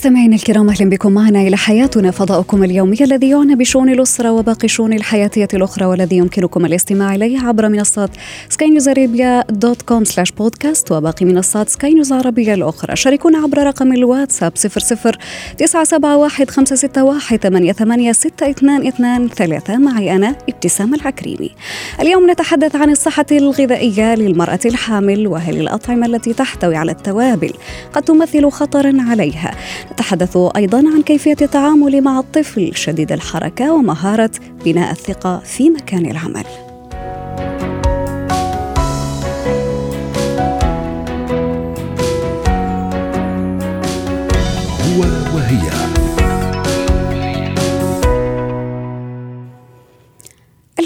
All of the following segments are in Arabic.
مستمعينا الكرام أهلا بكم معنا إلى حياتنا فضاؤكم اليومي الذي يعنى بشؤون الأسرة وباقي الشؤون الحياتية الأخرى والذي يمكنكم الاستماع إليه عبر منصات Sky News Arabia dot com slash podcast وباقي منصات سكاي نيوز عربيه الأخرى. شاركونا عبر رقم الواتساب 00 971 561 88 622 معي أنا ابتسام العكريمي. اليوم نتحدث عن الصحة الغذائية للمرأة الحامل وهل الأطعمة التي تحتوي على التوابل قد تمثل خطرا عليها؟ نتحدث أيضا عن كيفية التعامل مع الطفل شديد الحركة ومهارة بناء الثقة في مكان العمل.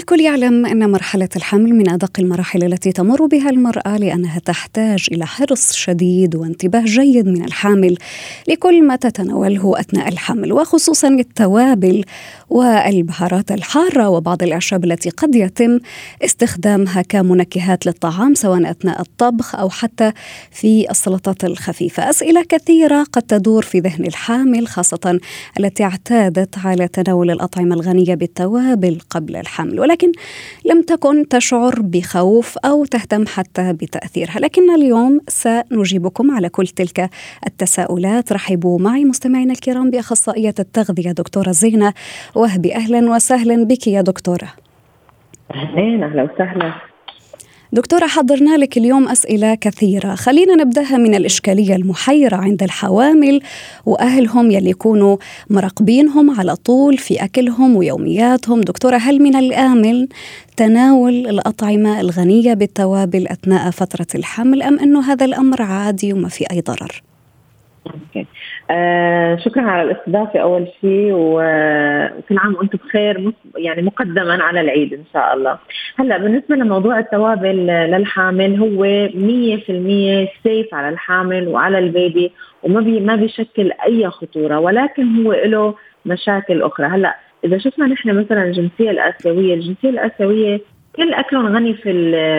الكل يعلم أن مرحلة الحمل من أدق المراحل التي تمر بها المرأة لأنها تحتاج إلى حرص شديد وانتباه جيد من الحامل لكل ما تتناوله أثناء الحمل وخصوصا التوابل والبهارات الحارة وبعض الأعشاب التي قد يتم استخدامها كمنكهات للطعام سواء أثناء الطبخ أو حتى في السلطات الخفيفة. أسئلة كثيرة قد تدور في ذهن الحامل خاصة التي اعتادت على تناول الأطعمة الغنية بالتوابل قبل الحمل ولكن لم تكن تشعر بخوف أو تهتم حتى بتأثيرها، لكن اليوم سنجيبكم على كل تلك التساؤلات. رحبوا معي مستمعينا الكرام بأخصائية التغذية دكتورة زينة وهبي أهلا وسهلا بك يا دكتورة. اهلين أهلا وسهلا. دكتورة حضرنا لك اليوم أسئلة كثيرة. خلينا نبدأها من الإشكالية المحيرة عند الحوامل وأهلهم يلي يكونوا مراقبينهم على طول في أكلهم ويومياتهم. دكتورة هل من الآمن تناول الأطعمة الغنية بالتوابل أثناء فترة الحمل أم أنه هذا الأمر عادي وما في أي ضرر؟ okay. آه شكرا على الاستضافة أول شيء وكل عام وأنتم بخير يعني مقدما على العيد إن شاء الله. هلأ بالنسبة لموضوع التوابل للحامل هو 100% safe على الحامل وعلى ال baby وما بي ما بيشكل أي خطورة ولكن هو له مشاكل أخرى، هلأ إذا شفنا نحن مثلا الجنسية الآسيوية، الجنسية الآسيوية كل أكلهم غني في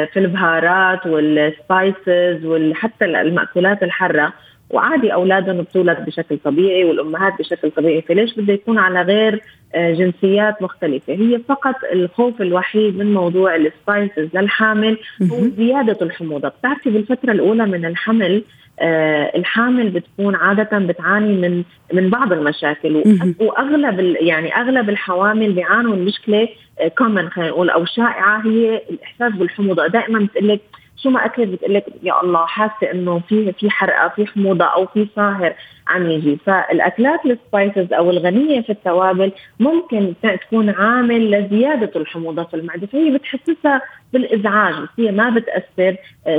في البهارات وال spices وحتى المأكولات الحاره وعادي أولادهم بتولد بشكل طبيعي والأمهات بشكل طبيعي فليش بده يكون على غير جنسيات مختلفة؟ هي فقط الخوف الوحيد من موضوع ال spices للحامل هو زيادة الحموضة. بتعرفي بالفترة الأولى من الحمل آه الحامل بتكون عادة بتعاني من من بعض المشاكل وأغلب يعني أغلب الحوامل بيعانوا من مشكلة common خلينا نقول أو شائعة هي الإحساس بالحموضة. دائما بتقول لك شو ما أكلت بتقول لك يا الله حاسة إنه في في حرقة في حموضة أو في صاهر عم يجي. فالأكلات ال spices أو الغنية في التوابل ممكن تكون عامل لزيادة الحموضة في المعدة فهي بتحسسها بالإزعاج هي ما بتأثر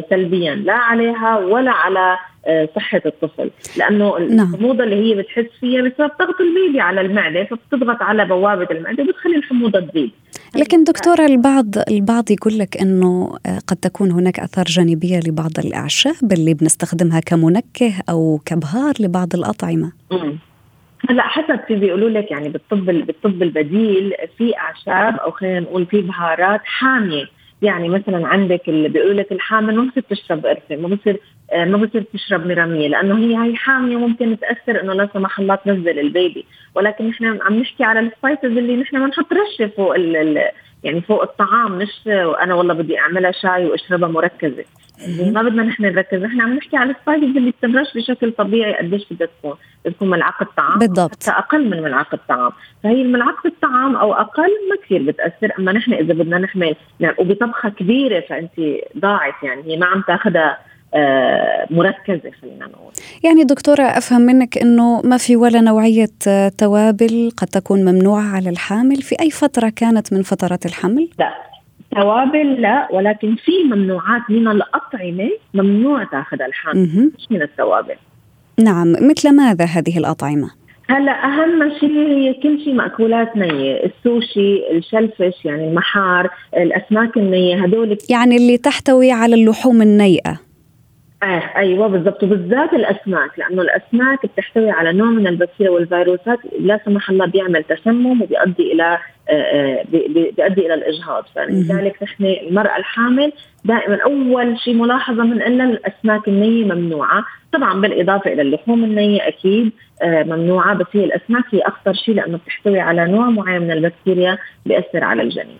سلبيا لا عليها ولا على صحة الطفل لأنه الحموضة اللي هي بتحس فيها بسبب ضغط ال baby على المعدة فبتضغط على بوابة المعدة وبتخلي الحموضة تزيد لكن دكتورة البعض البعض يقول لك إنه قد تكون هناك أثار جانبية لبعض الأعشاب اللي بنستخدمها كمنكه أو كبهار لبعض الأطعمة. مم. هلأ حسب في بيقولوا لك يعني بالطب بالطب البديل في أعشاب أو خلينا نقول في بهارات حامية يعني مثلا عندك اللي بيقولوا لك الحامل ما بصير تشرب قرفة ما بصير ما بصير تشرب مرامية لأنه هي هي حامية وممكن تأثر إنه لا سمح الله تنزل البيبي. ولكن نحن عم نحكي على ال spices اللي نحن بنحط رشة فوق ال يعني فوق الطعام مش أنا والله بدي أعملها شاي وأشربها مركزة. ما بدنا نحن نركز نحن عم نحكي على ال spices اللي بتنرش بشكل طبيعي قديش بدها تكون بدها تكون ملعقة طعام بالضبط. أقل من ملعقة طعام. فهي ملعقه الطعام أو أقل ما كثير بتأثر أما نحن إذا بدنا نحمل يعني وبطبخة كبيرة فانت ضاعت يعني هي ما عم تأخذها آه مركزة خلينا نقول. يعني دكتورة أفهم منك أنه ما في ولا نوعية توابل قد تكون ممنوعة على الحامل. في أي فترة كانت من فترات الحمل؟ لا. توابل لا ولكن في ممنوعات من الأطعمة ممنوع تاخذها الحامل. مش من التوابل. نعم. مثل ماذا هذه الأطعمة؟ هلا أهم شيء هي كل شيء مأكولات نية، السوشي، الشلفش يعني المحار، الأسماك النية هدول يعني اللي تحتوي على اللحوم النيئة. آه أيوه بالضبط. وبالذات الأسماك لأنه الأسماك بتحتوي على نوع من البكتيريا والفيروسات لا سمح الله بيعمل تسمم وبيؤدي إلى آه، آه، بيؤدي إلى الإجهاض. فلذلك نحن المرأة الحامل دائما أول شيء ملاحظة من ان الأسماك النية ممنوعة. طبعا بالإضافة إلى اللحوم النية أكيد آه، ممنوعة بس هي الأسماك هي أخطر شيء لأنه بتحتوي على نوع معين من البكتيريا بيأثر على الجنين.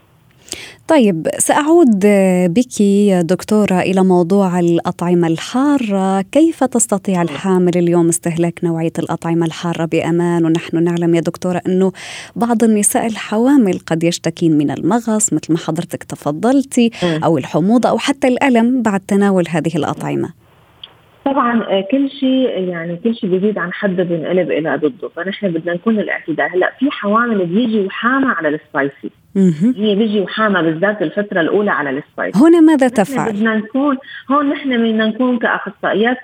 طيب سأعود بك دكتورة إلى موضوع الأطعمة الحارة. كيف تستطيع الحامل اليوم استهلاك نوعية الأطعمة الحارة بأمان؟ ونحن نعلم يا دكتورة أنه بعض النساء الحوامل قد يشتكين من المغص مثل ما حضرتك تفضلتي أو الحموضة أو حتى الألم بعد تناول هذه الأطعمة. طبعا آه، كل شيء يعني كل شيء بيزيد عن حده بينقلب إلى ضده. فنحن بدنا نكون الاعتدال هلأ في حوامل بيجي وحامه على السبايسي. هي بيجي وحامه بالذات الفترة الأولى على ال spicy. هنا ماذا تفعل؟ بدنا نكون هون نحن بدنا نكون كأخصائيات.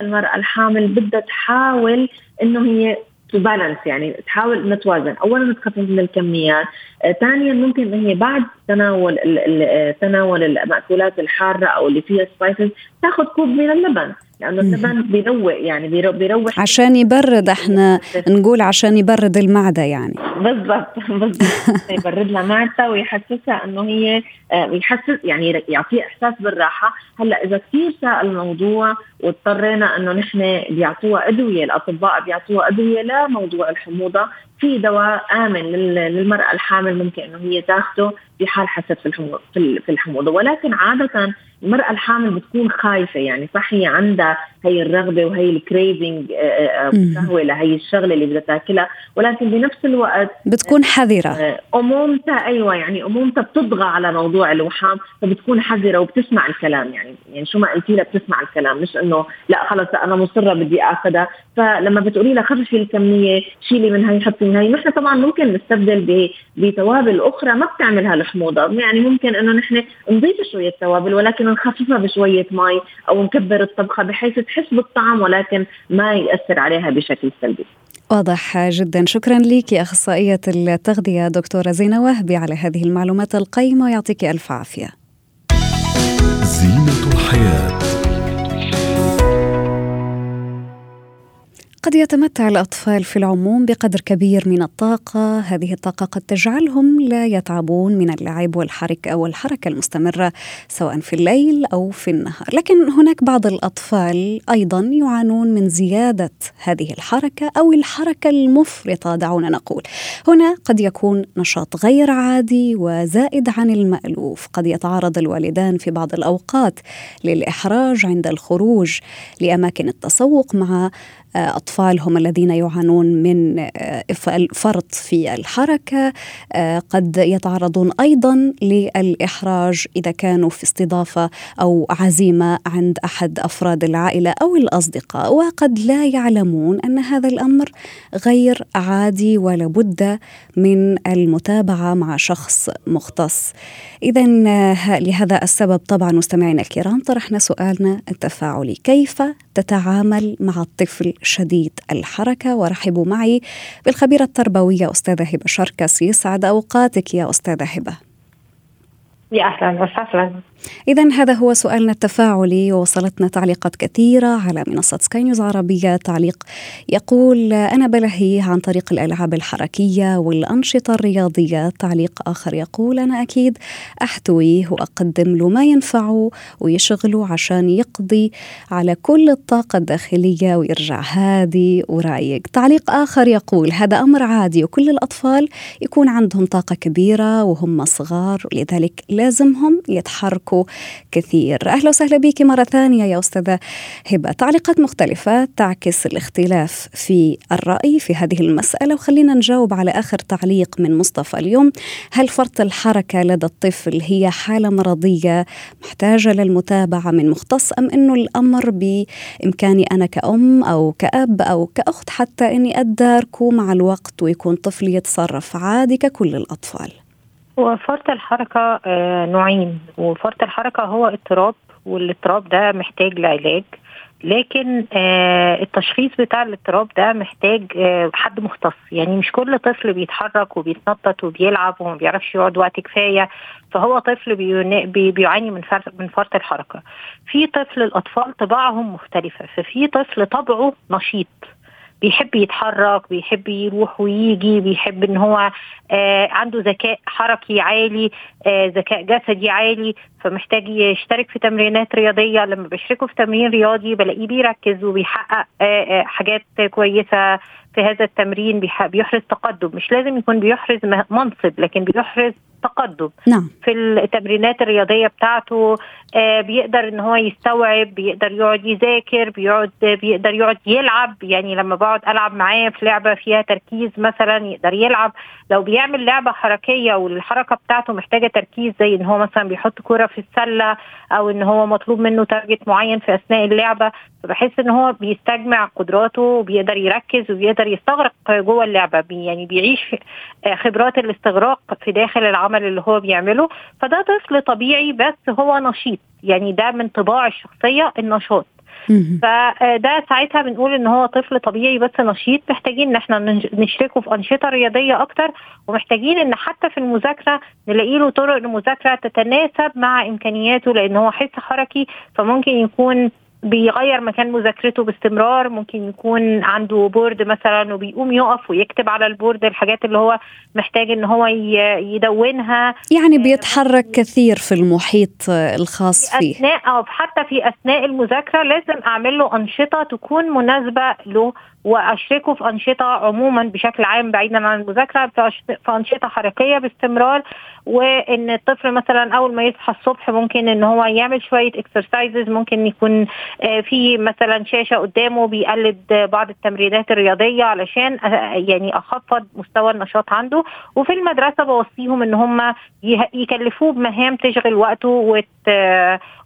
المرأة الحامل بدها تحاول إنه هي to balance يعني تحاول نتوازن. اولا تخفف من الكميات. آه ثانيا ممكن هي بعد تناول آه، تناول المأكولات الحارة أو اللي فيها spices تاخذ كوب من اللبن. لأنه اللبن بيروق يعني بيروح. عشان يبرد إحنا نقول عشان يبرد المعدة يعني. بالضبط بالضبط. يبرد لها معدتها ويحسسها إنه هي آه، يحسس يعني يعطيها إحساس بالراحة. هلأ إذا كثير ساء الموضوع واضطرينا إنه نحن بيعطوها أدوية الأطباء بيعطوها أدوية لموضوع الحموضة في دواء آمن للمرأة الحامل ممكن إنه هي تاخذه في حال حست في في الحموضة. ولكن عادة المرأة الحامل بتكون خايفة يعني صح هي عندها هي الرغبة وهي الكريفنج آه، آه، لهي الشغلة اللي بدها تاكلها. ولكن بنفس الوقت بتكون حذرة. آه، أمومتها أيوه يعني أمومتها بتطغى على موضوع الوحام فبتكون حذرة وبتسمع الكلام يعني. يعني شو ما قلتي لها بتسمع الكلام مش إنه لا خلص أنا مصرة بدي اخذها فلما بتقولي لها خففي الكمية شيلي من هي حطي هي نحن طبعا ممكن نستبدل بتوابل أخرى ما بتعمل هالحموضه يعني ممكن إنه نحن نضيف شوية توابل ولكن نخففها بشوية مي أو نكبر الطبخة بحيث تحس بالطعم ولكن ما يأثر عليها بشكل سلبي. واضح جدا. شكرا لك أخصائية التغذية دكتورة زينة وهبي على هذه المعلومات القيمة. يعطيك ألف عافية. زينة الحياة. قد يتمتع الأطفال في العموم بقدر كبير من الطاقة. هذه الطاقة قد تجعلهم لا يتعبون من اللعب والحركة أو الحركة المستمرة سواء في الليل أو في النهار. لكن هناك بعض الأطفال أيضا يعانون من زيادة هذه الحركة أو الحركة المفرطة دعونا نقول. هنا قد يكون نشاط غير عادي وزائد عن المألوف. قد يتعرض الوالدان في بعض الأوقات للإحراج عند الخروج لأماكن التسوق مع أطفالهم الذين يعانون من آه، فرط في الحركة آه، قد يتعرضون أيضا للإحراج إذا كانوا في استضافة أو عزيمة عند أحد أفراد العائلة أو الأصدقاء. وقد لا يعلمون أن هذا الأمر غير عادي ولا بد من المتابعة مع شخص مختص. إذا آه، لهذا السبب طبعا مستمعينا الكرام طرحنا سؤالنا التفاعلي كيف تتعامل مع الطفل شديد الحركة. ورحبوا معي بالخبيرة التربوية أستاذة هبة شركس يسعد أوقاتك يا أستاذة هبة. يا أهلا وسهلا. إذا هذا هو سؤالنا التفاعلي ووصلتنا تعليقات كثيرة على منصة سكاي نيوز عربية. تعليق يقول أنا بلهي عن طريق الألعاب الحركية والأنشطة الرياضية. تعليق آخر يقول أنا أكيد أحتويه وأقدم له ما ينفعه ويشغله عشان يقضي على كل الطاقة الداخلية ويرجع هادي ورايق. تعليق آخر يقول هذا أمر عادي وكل الأطفال يكون عندهم طاقة كبيرة وهم صغار ولذلك لازمهم يتحركوا معكم كثير. أهلا وسهلا بك مرة ثانية يا أستاذة هبة. تعليقات مختلفة تعكس الاختلاف في الرأي في هذه المسألة وخلينا نجاوب على آخر تعليق من مصطفى اليوم. هل فرط الحركة لدى الطفل هي حالة مرضية محتاجة للمتابعة من مختص أم أنه الأمر بإمكاني أنا كأم أو كأب أو كأخت حتى أني أداركه مع الوقت ويكون طفلي يتصرف عادي ككل الأطفال؟ وفرط الحركة آه، نوعين. وفرط الحركة هو اضطراب والاضطراب ده محتاج لعلاج. لكن آه التشخيص بتاع الاضطراب ده محتاج آه حد مختص. يعني مش كل طفل بيتحرك وبيتنطط وبيلعب وما بيعرفش يقعد وقت كفاية. فهو طفل بي بيعاني من من فرط الحركة. في طفل الأطفال طباعهم مختلفة. ففي طفل طبعه نشيط. بيحب يتحرك بيحب يروح ويجي بيحب إن هو آه عنده ذكاء حركي عالي آه ذكاء جسدي عالي فمحتاج يشترك في تمرينات رياضية. لما بشركه في تمرين رياضي بلاقيه بيركز وبيحقق آه آه حاجات كويسة في هذا التمرين بيحرز تقدم. مش لازم يكون بيحرز منصب لكن بيحرز تقدم نعم. في التمرينات الرياضية بتاعته آه بيقدر إن هو يستوعب بيقدر يقعد يذاكر بيقعد بيقدر يقعد يلعب. يعني لما بقعد ألعب معاه في لعبة فيها تركيز مثلا يقدر يلعب. لو بيعمل لعبة حركية والحركة بتاعته محتاجة تركيز زي إن هو مثلا بيحط كرة في السلة أو إن هو مطلوب منه تارجت معين في أثناء اللعبة فبحس إن هو بيستجمع قدراته وبيقدر يركز وبيقدر يستغرق جوه اللعبة. بي يعني بيعيش خبرات الاستغراق في داخل العمل. اللي هو بيعمله فده طفل طبيعي بس هو نشيط يعني ده من طباع الشخصية النشاط. فده ساعتها بنقول إن هو طفل طبيعي بس نشيط محتاجين إن إحنا نشركه في أنشطة رياضية أكتر ومحتاجين إن حتى في المذاكرة نلاقي له طرق المذاكره تتناسب مع إمكانياته لأن هو حس حركي فممكن يكون بيغير مكان مذاكرته باستمرار ممكن يكون عنده board مثلا وبيقوم يقف ويكتب على ال board الحاجات اللي هو محتاج إن هو يدونها. يعني بيتحرك كثير في المحيط الخاص فيه. أثناء أو حتى في أثناء المذاكرة لازم أعمل له أنشطة تكون مناسبة له. واشركه في أنشطة عموما بشكل عام بعيدا عن المذاكرة في أنشطة حركية باستمرار وإن الطفل مثلا أول ما يصحى الصبح ممكن إن هو يعمل شوية اكسرسايزز ممكن يكون في مثلا شاشة قدامه بيقلد بعض التمرينات الرياضية علشان يعني أخفض مستوى النشاط عنده. وفي المدرسة بوصيهم إن هم يكلفوه بمهام تشغل وقته وت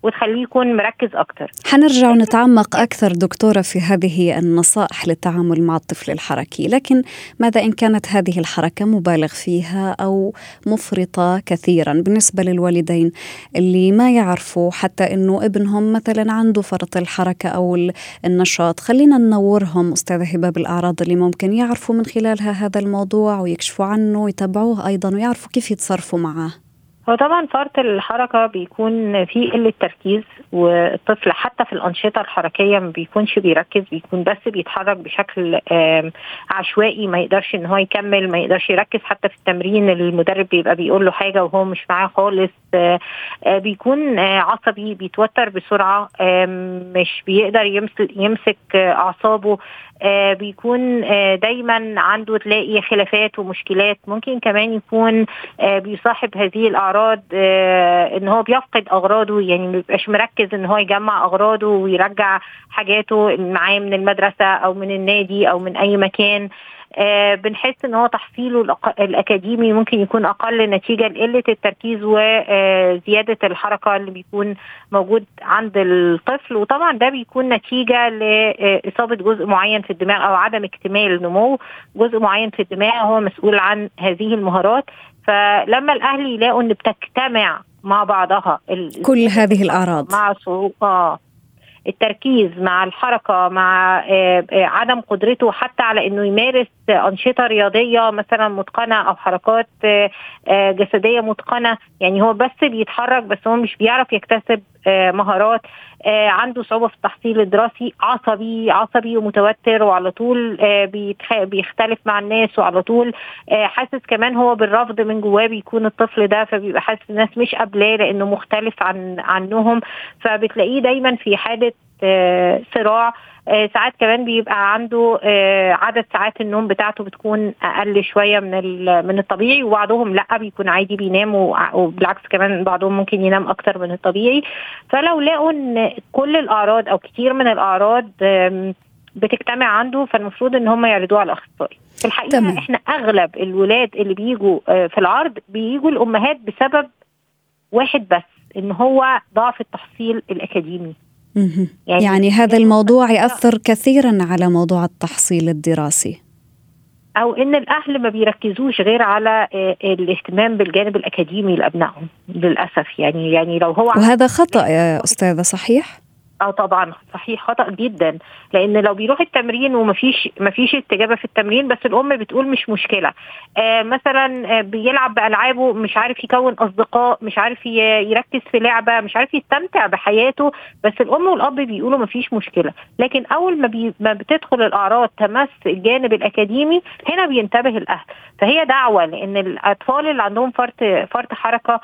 وتخليه يكون مركز أكتر. حنرجع نتعمق أكثر دكتورة في هذه النصائح للتعامل مع الطفل الحركي لكن ماذا إن كانت هذه الحركة مبالغ فيها أو مفرطة كثيرا بالنسبة للوالدين؟ اللي ما يعرفوا حتى إنه ابنهم مثلا عنده فرط الحركة أو النشاط خلينا ننورهم أستاذة هبة بالأعراض اللي ممكن يعرفوا من خلالها هذا الموضوع ويكشفوا عنه ويتابعوه أيضا ويعرفوا كيف يتصرفوا معه. هو طبعا فرط الحركة بيكون في قلة تركيز والطفل حتى في الأنشطة الحركية ما بيكونش بيركز بيكون بس بيتحرك بشكل عشوائي ما يقدرش إن هو يكمل ما يقدرش يركز حتى في التمرين المدرب بيبقى بيقول له حاجة وهو مش معاه خالص بيكون عصبي بيتوتر بسرعة مش بيقدر يمسك, أعصابه آه بيكون آه دايما عنده تلاقي خلافات ومشكلات ممكن كمان يكون آه بيصاحب هذه الأعراض إن هو بيفقد أغراضه يعني ما بيبقاش مركز إن هو يجمع أغراضه ويرجع حاجاته معاه من المدرسة أو من النادي أو من أي مكان. آه بنحس إن هو تحصيله الأكاديمي ممكن يكون أقل نتيجة لقلة التركيز وزياده الحركة اللي بيكون موجود عند الطفل. وطبعا ده بيكون نتيجة لاصابه جزء معين في الدماغ أو عدم اكتمال نمو. جزء معين في الدماغ هو مسؤول عن هذه المهارات. فلما الاهل يلاقوا إن بتجتمع مع بعضها كل هذه الأعراض. مع صعوبه التركيز مع الحركة مع عدم قدرته حتى على إنه يمارس أنشطة رياضية مثلا متقنة أو حركات جسدية متقنة. يعني هو بس بيتحرك بس هو مش بيعرف يكتسب مهارات عنده صعوبة في التحصيل الدراسي عصبي عصبي ومتوتر وعلى طول بيختلف مع الناس وعلى طول حاسس كمان هو بالرفض من جواه بيكون الطفل ده فبيبقى حاسس الناس مش قابلاه لأنه مختلف عن عنهم فبتلاقيه دايما في حالة صراع. ساعات كمان بيبقى عنده عدد ساعات النوم بتاعته بتكون أقل شوية من من الطبيعي وبعضهم لأ بيكون عادي بينام وبالعكس كمان بعضهم ممكن ينام أكتر من الطبيعي. فلو لقوا إن كل الأعراض أو كتير من الأعراض بتجتمع عنده فالمفروض إن هم يعرضوه على الأخصائي. في الحقيقة تمام. إحنا أغلب الولاد اللي بيجوا في العرض بيجوا الأمهات بسبب واحد بس إن هو ضعف التحصيل الأكاديمي. يعني, يعني هذا الموضوع يأثر كثيرا على موضوع التحصيل الدراسي. أو إن الأهل ما بيركزوش غير على آه، الاهتمام بالجانب الأكاديمي لأبنائهم للأسف. يعني يعني لو هو وهذا خطأ يا أستاذة صحيح؟ آه طبعا صحيح خطأ جدا لأن لو بيروح التمرين ومفيش مفيش استجابة في التمرين بس الأم بتقول مش مشكلة. آه مثلا آه بيلعب بألعابه مش عارف يكون أصدقاء مش عارف يركز في لعبة مش عارف يستمتع بحياته بس الأم والأب بيقولوا مفيش مشكلة. لكن أول ما, بي ما بتدخل الأعراض تمس الجانب الأكاديمي هنا بينتبه الأهل. فهي دعوة لأن الأطفال اللي عندهم فرط فرط حركة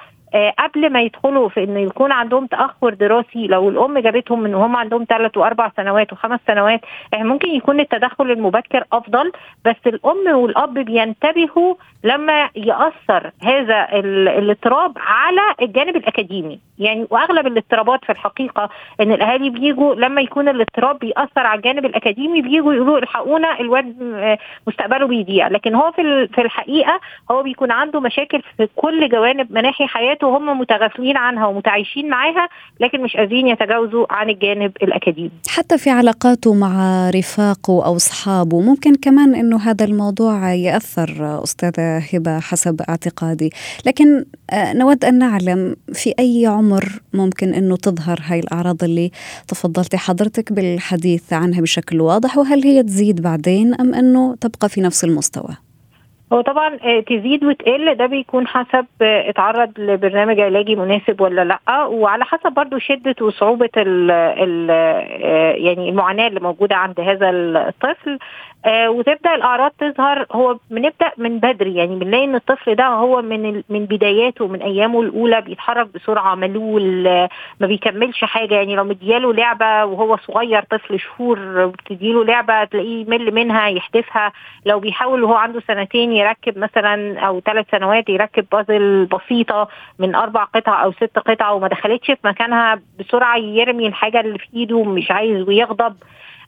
قبل ما يدخلوا في إنه يكون عندهم تأخر دراسي لو الأم جابتهم من وهم عندهم ثلاث وأربع سنوات وخمس سنوات يعني ممكن يكون التدخل المبكر أفضل بس الأم والأب بينتبهوا لما يأثر هذا الاضطراب على الجانب الأكاديمي. يعني وأغلب الاضطرابات في الحقيقة إن الأهالي بيجوا لما يكون الاضطراب بيأثر على الجانب الأكاديمي بيجوا يقولوا الحقونا الواد آه، مستقبله بيضيع. لكن هو في في الحقيقة هو بيكون عنده مشاكل في كل جوانب مناحي حياته وهم متغافلين عنها ومتعايشين معاها لكن مش قادرين يتجاوزوا عن الجانب الأكاديمي. حتى في علاقاته مع رفاقه أو أصحابه ممكن كمان إنه هذا الموضوع يأثر أستاذة هبة حسب اعتقادي. لكن آه، نود أن نعلم في أي عمر ممكن إنه تظهر هاي الأعراض اللي تفضلتي حضرتك بالحديث عنها بشكل واضح وهل هي تزيد بعدين أم إنه تبقى في نفس المستوى؟ هو طبعا آه، تزيد وتقل ده بيكون حسب آه، اتعرض لبرنامج علاجي مناسب ولا لأ. وعلى حسب برضو شدة وصعوبة ال ال يعني المعاناة اللي موجودة عند هذا الطفل. آه وتبدأ الأعراض تظهر. هو بنبدأ من بدري يعني بنلاقي إن الطفل ده هو من من بداياته من أيامه الأولى بيتحرك بسرعة ملول آه ما بيكملش حاجة. يعني لو مدياله لعبة وهو صغير طفل شهور بتديله لعبة تلاقيه يمل منها يحدفها. لو بيحاول وهو عنده سنتين يركب مثلا أو ثلاث سنوات يركب بازل بسيطة من أربع قطع أو ست قطع وما دخلتش في مكانها بسرعة يرمي الحاجة اللي في إيده مش عايز ويغضب.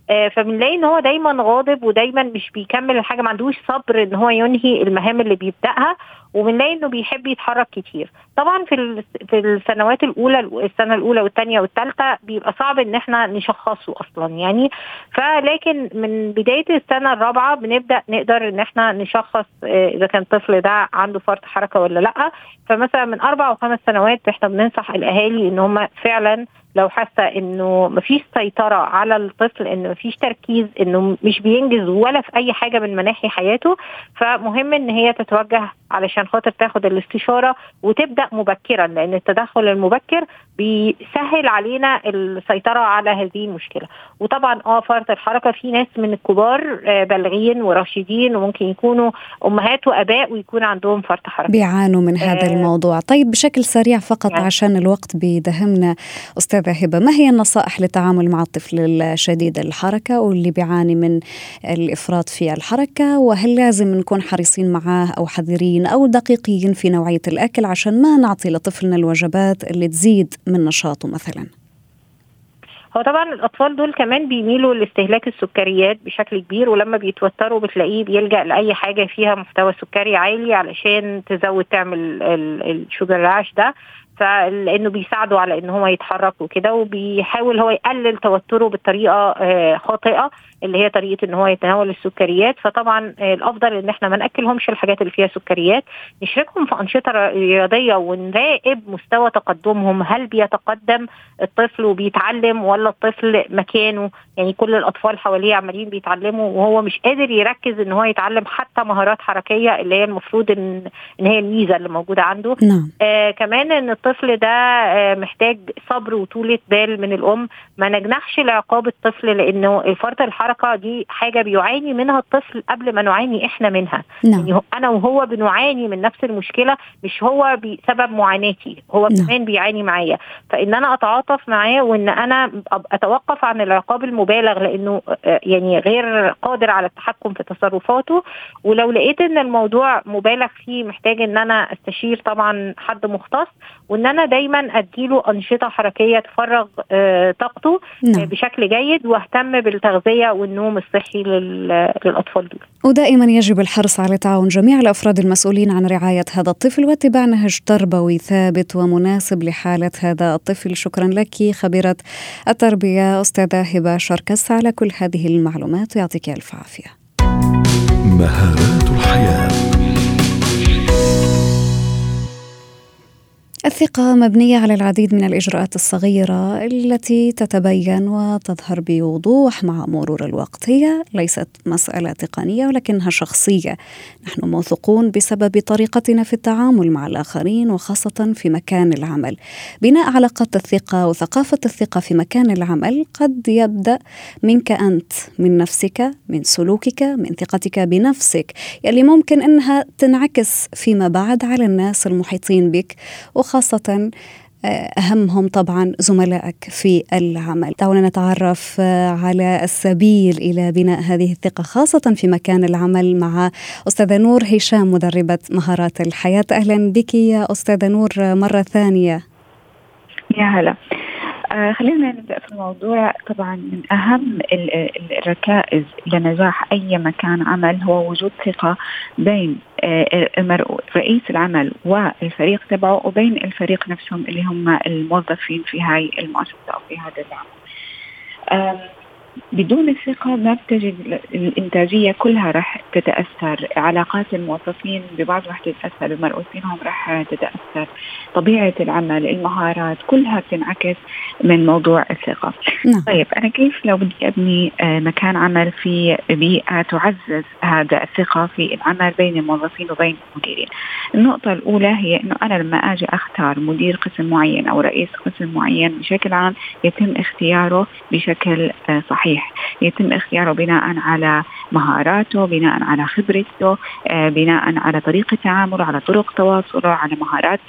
فبنلاقي إن هو دايما غاضب ودايما مش بيكمل الحاجة ما عندوش صبر إن هو ينهي المهام اللي بيبدأها. وبنلاقي إنه بيحب يتحرك كتير. طبعا في في السنوات الأولى السنة الأولى والثانيه والثالثه بيبقى صعب إن إحنا نشخصه أصلا يعني. فلكن من بداية السنة الرابعة بنبدأ نقدر إن إحنا نشخص آه، إذا كان الطفل ده عنده فرط حركة ولا لأ. فمثلا من أربع وخمس سنوات إحنا بننصح الأهالي إن هم فعلا لو حاسة إنه مفيش سيطرة على الطفل إنه مفيش تركيز إنه مش بينجز ولا في أي حاجة من مناحي حياته فمهم إن هي تتوجه علشان خاطر تاخد الاستشارة وتبدأ مبكرا لأن التدخل المبكر بيسهل علينا السيطرة على هذه المشكلة. وطبعا آه فرط الحركة في ناس من الكبار آه، بالغين وراشدين وممكن يكونوا أمهات وأباء ويكون عندهم فرط حركة. بيعانوا من هذا آه الموضوع. طيب بشكل سريع فقط يعني. عشان الوقت بيدهمنا أستاذة هبة ما هي النصائح للتعامل مع الطفل الشديد الحركة واللي بيعاني من الإفراط في الحركة؟ وهل لازم نكون حريصين معاه أو حذرين؟ أو دقيقين في نوعية الأكل عشان ما نعطي لطفلنا الوجبات اللي تزيد من نشاطه مثلا. هو طبعا الأطفال دول كمان بيميلوا لاستهلاك السكريات بشكل كبير ولما بيتوتروا بتلاقيه بيلجأ لأي حاجة فيها محتوى سكري عالي علشان تزود تعمل ال sugar rush ده. فلانه بيساعده على إن هو يتحرك وكده وبيحاول هو يقلل توتره بطريقة آه، خاطئة. اللي هي طريقة إن هو يتناول السكريات. فطبعا الأفضل إن إحنا ما نأكلهمش الحاجات اللي فيها سكريات. نشركهم في أنشطة رياضية ونراقب مستوى تقدمهم. هل بيتقدم الطفل وبيتعلم ولا الطفل مكانه؟ يعني كل الأطفال حواليه عمالين بيتعلموا وهو مش قادر يركز إن هو يتعلم حتى مهارات حركية اللي هي المفروض إن إن هي الميزة اللي موجودة عنده. نعم. آه كمان إن الطفل ده آه محتاج صبر وطولة بال من الأم. ما نجنحش لعقاب الطفل لأنه فرط الحركة دي حاجة بيعاني منها الطفل قبل ما نعاني إحنا منها نعم. يعني أنا وهو بنعاني من نفس المشكلة مش هو بسبب معاناتي هو نعم. كمان بيعاني معايا فإن أنا أتعاطف معاه وإن أنا أتوقف عن العقاب المبالغ لأنه آه، يعني غير قادر على التحكم في تصرفاته ولو لقيت إن الموضوع مبالغ فيه محتاج إن أنا أستشير طبعا حد مختص وإن أنا دايما أديله أنشطة حركية تفرغ آه، طاقته نعم. بشكل جيد وأهتم بالتغذية والنوم الصحي للأطفال دول. ودائما يجب الحرص على تعاون جميع الأفراد المسؤولين عن رعاية هذا الطفل واتباع نهج تربوي ثابت ومناسب لحالة هذا الطفل، شكرا لك خبيرة التربية أستاذة هبة شركس على كل هذه المعلومات ويعطيك ألف عافية. مهارات الحياة الثقة مبنية على العديد من الإجراءات الصغيرة التي تتبين وتظهر بوضوح مع مرور الوقت. هي ليست مسألة تقنية ولكنها شخصية. نحن موثوقون بسبب طريقتنا في التعامل مع الآخرين وخاصة في مكان العمل. بناء علاقات الثقة وثقافة الثقة في مكان العمل قد يبدأ منك أنت من نفسك من سلوكك من ثقتك بنفسك. يلي ممكن أنها تنعكس فيما بعد على الناس المحيطين بك. وخاصة خاصة آه، أهمهم طبعا زملائك في العمل. دعونا نتعرف آه، على السبيل إلى بناء هذه الثقة خاصة في مكان العمل مع أستاذة نور هشام مدربة مهارات الحياة. أهلا بك يا أستاذة نور مرة ثانية. يا هلا. آه خلينا نبدأ في الموضوع طبعا من أهم الركائز لنجاح أي مكان عمل هو وجود ثقة بين آه رئيس العمل والفريق تبعه وبين الفريق نفسهم اللي هم الموظفين في هاي المؤسسة أو في هذا العمل. بدون الثقة ما بتجد الإنتاجية كلها راح تتأثر. علاقات الموظفين ببعض راح تتأثر بمرؤوسينهم راح تتأثر. طبيعة العمل المهارات كلها بتنعكس من موضوع الثقة. نعم. طيب أنا كيف لو بدي أبني آه، مكان عمل في بيئة تعزز هذا الثقة في العمل بين الموظفين وبين المديرين؟ النقطة الأولى هي أنه أنا لما أجي أختار مدير قسم معين أو رئيس قسم معين بشكل عام يتم اختياره بشكل آه، صحيح. يتم اختياره بناء على مهاراته بناء على خبرته آه، بناء على طريقة تعامله على طرق تواصله على مهارات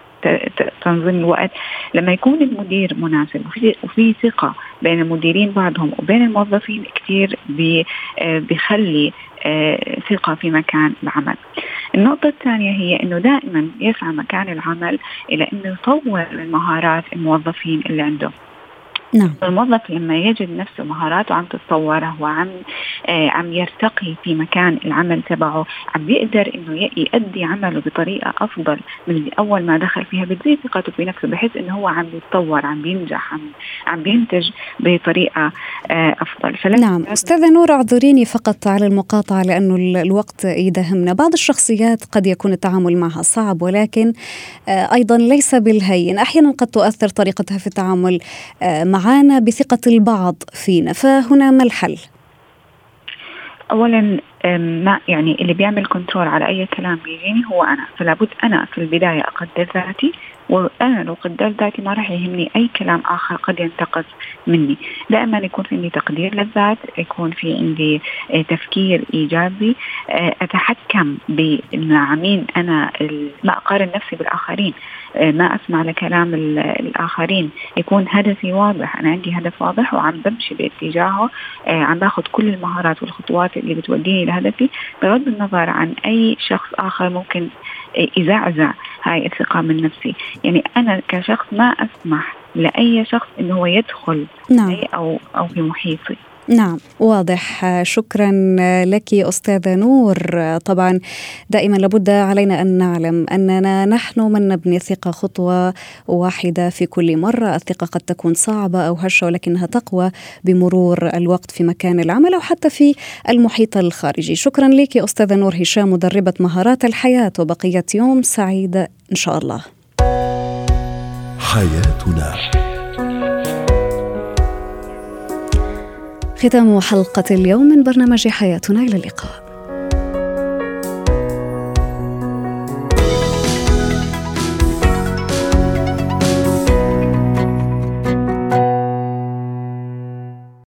تنظيم الوقت. لما يكون المدير مناسب وفي, ثقة بين المديرين بعضهم وبين الموظفين كثير آه، بيخلي آه، ثقة في مكان العمل. النقطة الثانية هي أنه دائما يسعى مكان العمل إلى أنه يطور من مهارات الموظفين اللي عنده. نعم. الموظف لما يجد نفسه مهاراته عم تتطور وعم آه عم يرتقي في مكان العمل تبعه عم بيقدر إنه يؤدي عمله بطريقة أفضل من أول ما دخل فيها بتزيد ثقته بنفسه بحيث إنه هو عم بيتطور عم بينجح عم عم بينتج بطريقة آه أفضل. نعم. أستاذة نور اعذريني فقط على المقاطعة لأنه الوقت يداهمنا بعض الشخصيات قد يكون التعامل معها صعب ولكن آه أيضا ليس بالهين. أحيانا قد تؤثر طريقتها في التعامل آه مع معانا بثقة البعض فينا فهنا ما الحل؟ اولا ما يعني اللي بيعمل كنترول على أي كلام بيجيني هو أنا. فلا بد أنا في البداية أقدر ذاتي وأنا لو قدرت ذاتي ما راح يهمني أي كلام آخر قد ينتقص مني. دائما يكون في عندي تقدير للذات يكون في عندي آه، تفكير إيجابي آه، أتحكم مع مين أنا ما أقارن نفسي بالآخرين آه، ما أسمع لكلام الآخرين. يكون هدفي واضح أنا عندي هدف واضح وعم بمشي باتجاهه عم باخذ كل المهارات والخطوات اللي بتوديني لهدفي بغض النظر عن أي شخص آخر ممكن يزعزع هاي الثقة من نفسي يعني أنا كشخص ما أسمح لأي شخص أنه هو يدخل نعم. أو أو في محيطي نعم واضح. شكرا لك استاذه نور. طبعا دائما لابد علينا أن نعلم أننا نحن من نبني الثقه خطوة واحدة في كل مرة. الثقة قد تكون صعبة أو هشة ولكنها تقوى بمرور الوقت في مكان العمل أو حتى في المحيط الخارجي. شكرا لك استاذه نور هشام مدربة مهارات الحياة وبقية يوم سعيدة إن شاء الله. حياتنا. ختام حلقة اليوم من برنامج حياتنا إلى اللقاء.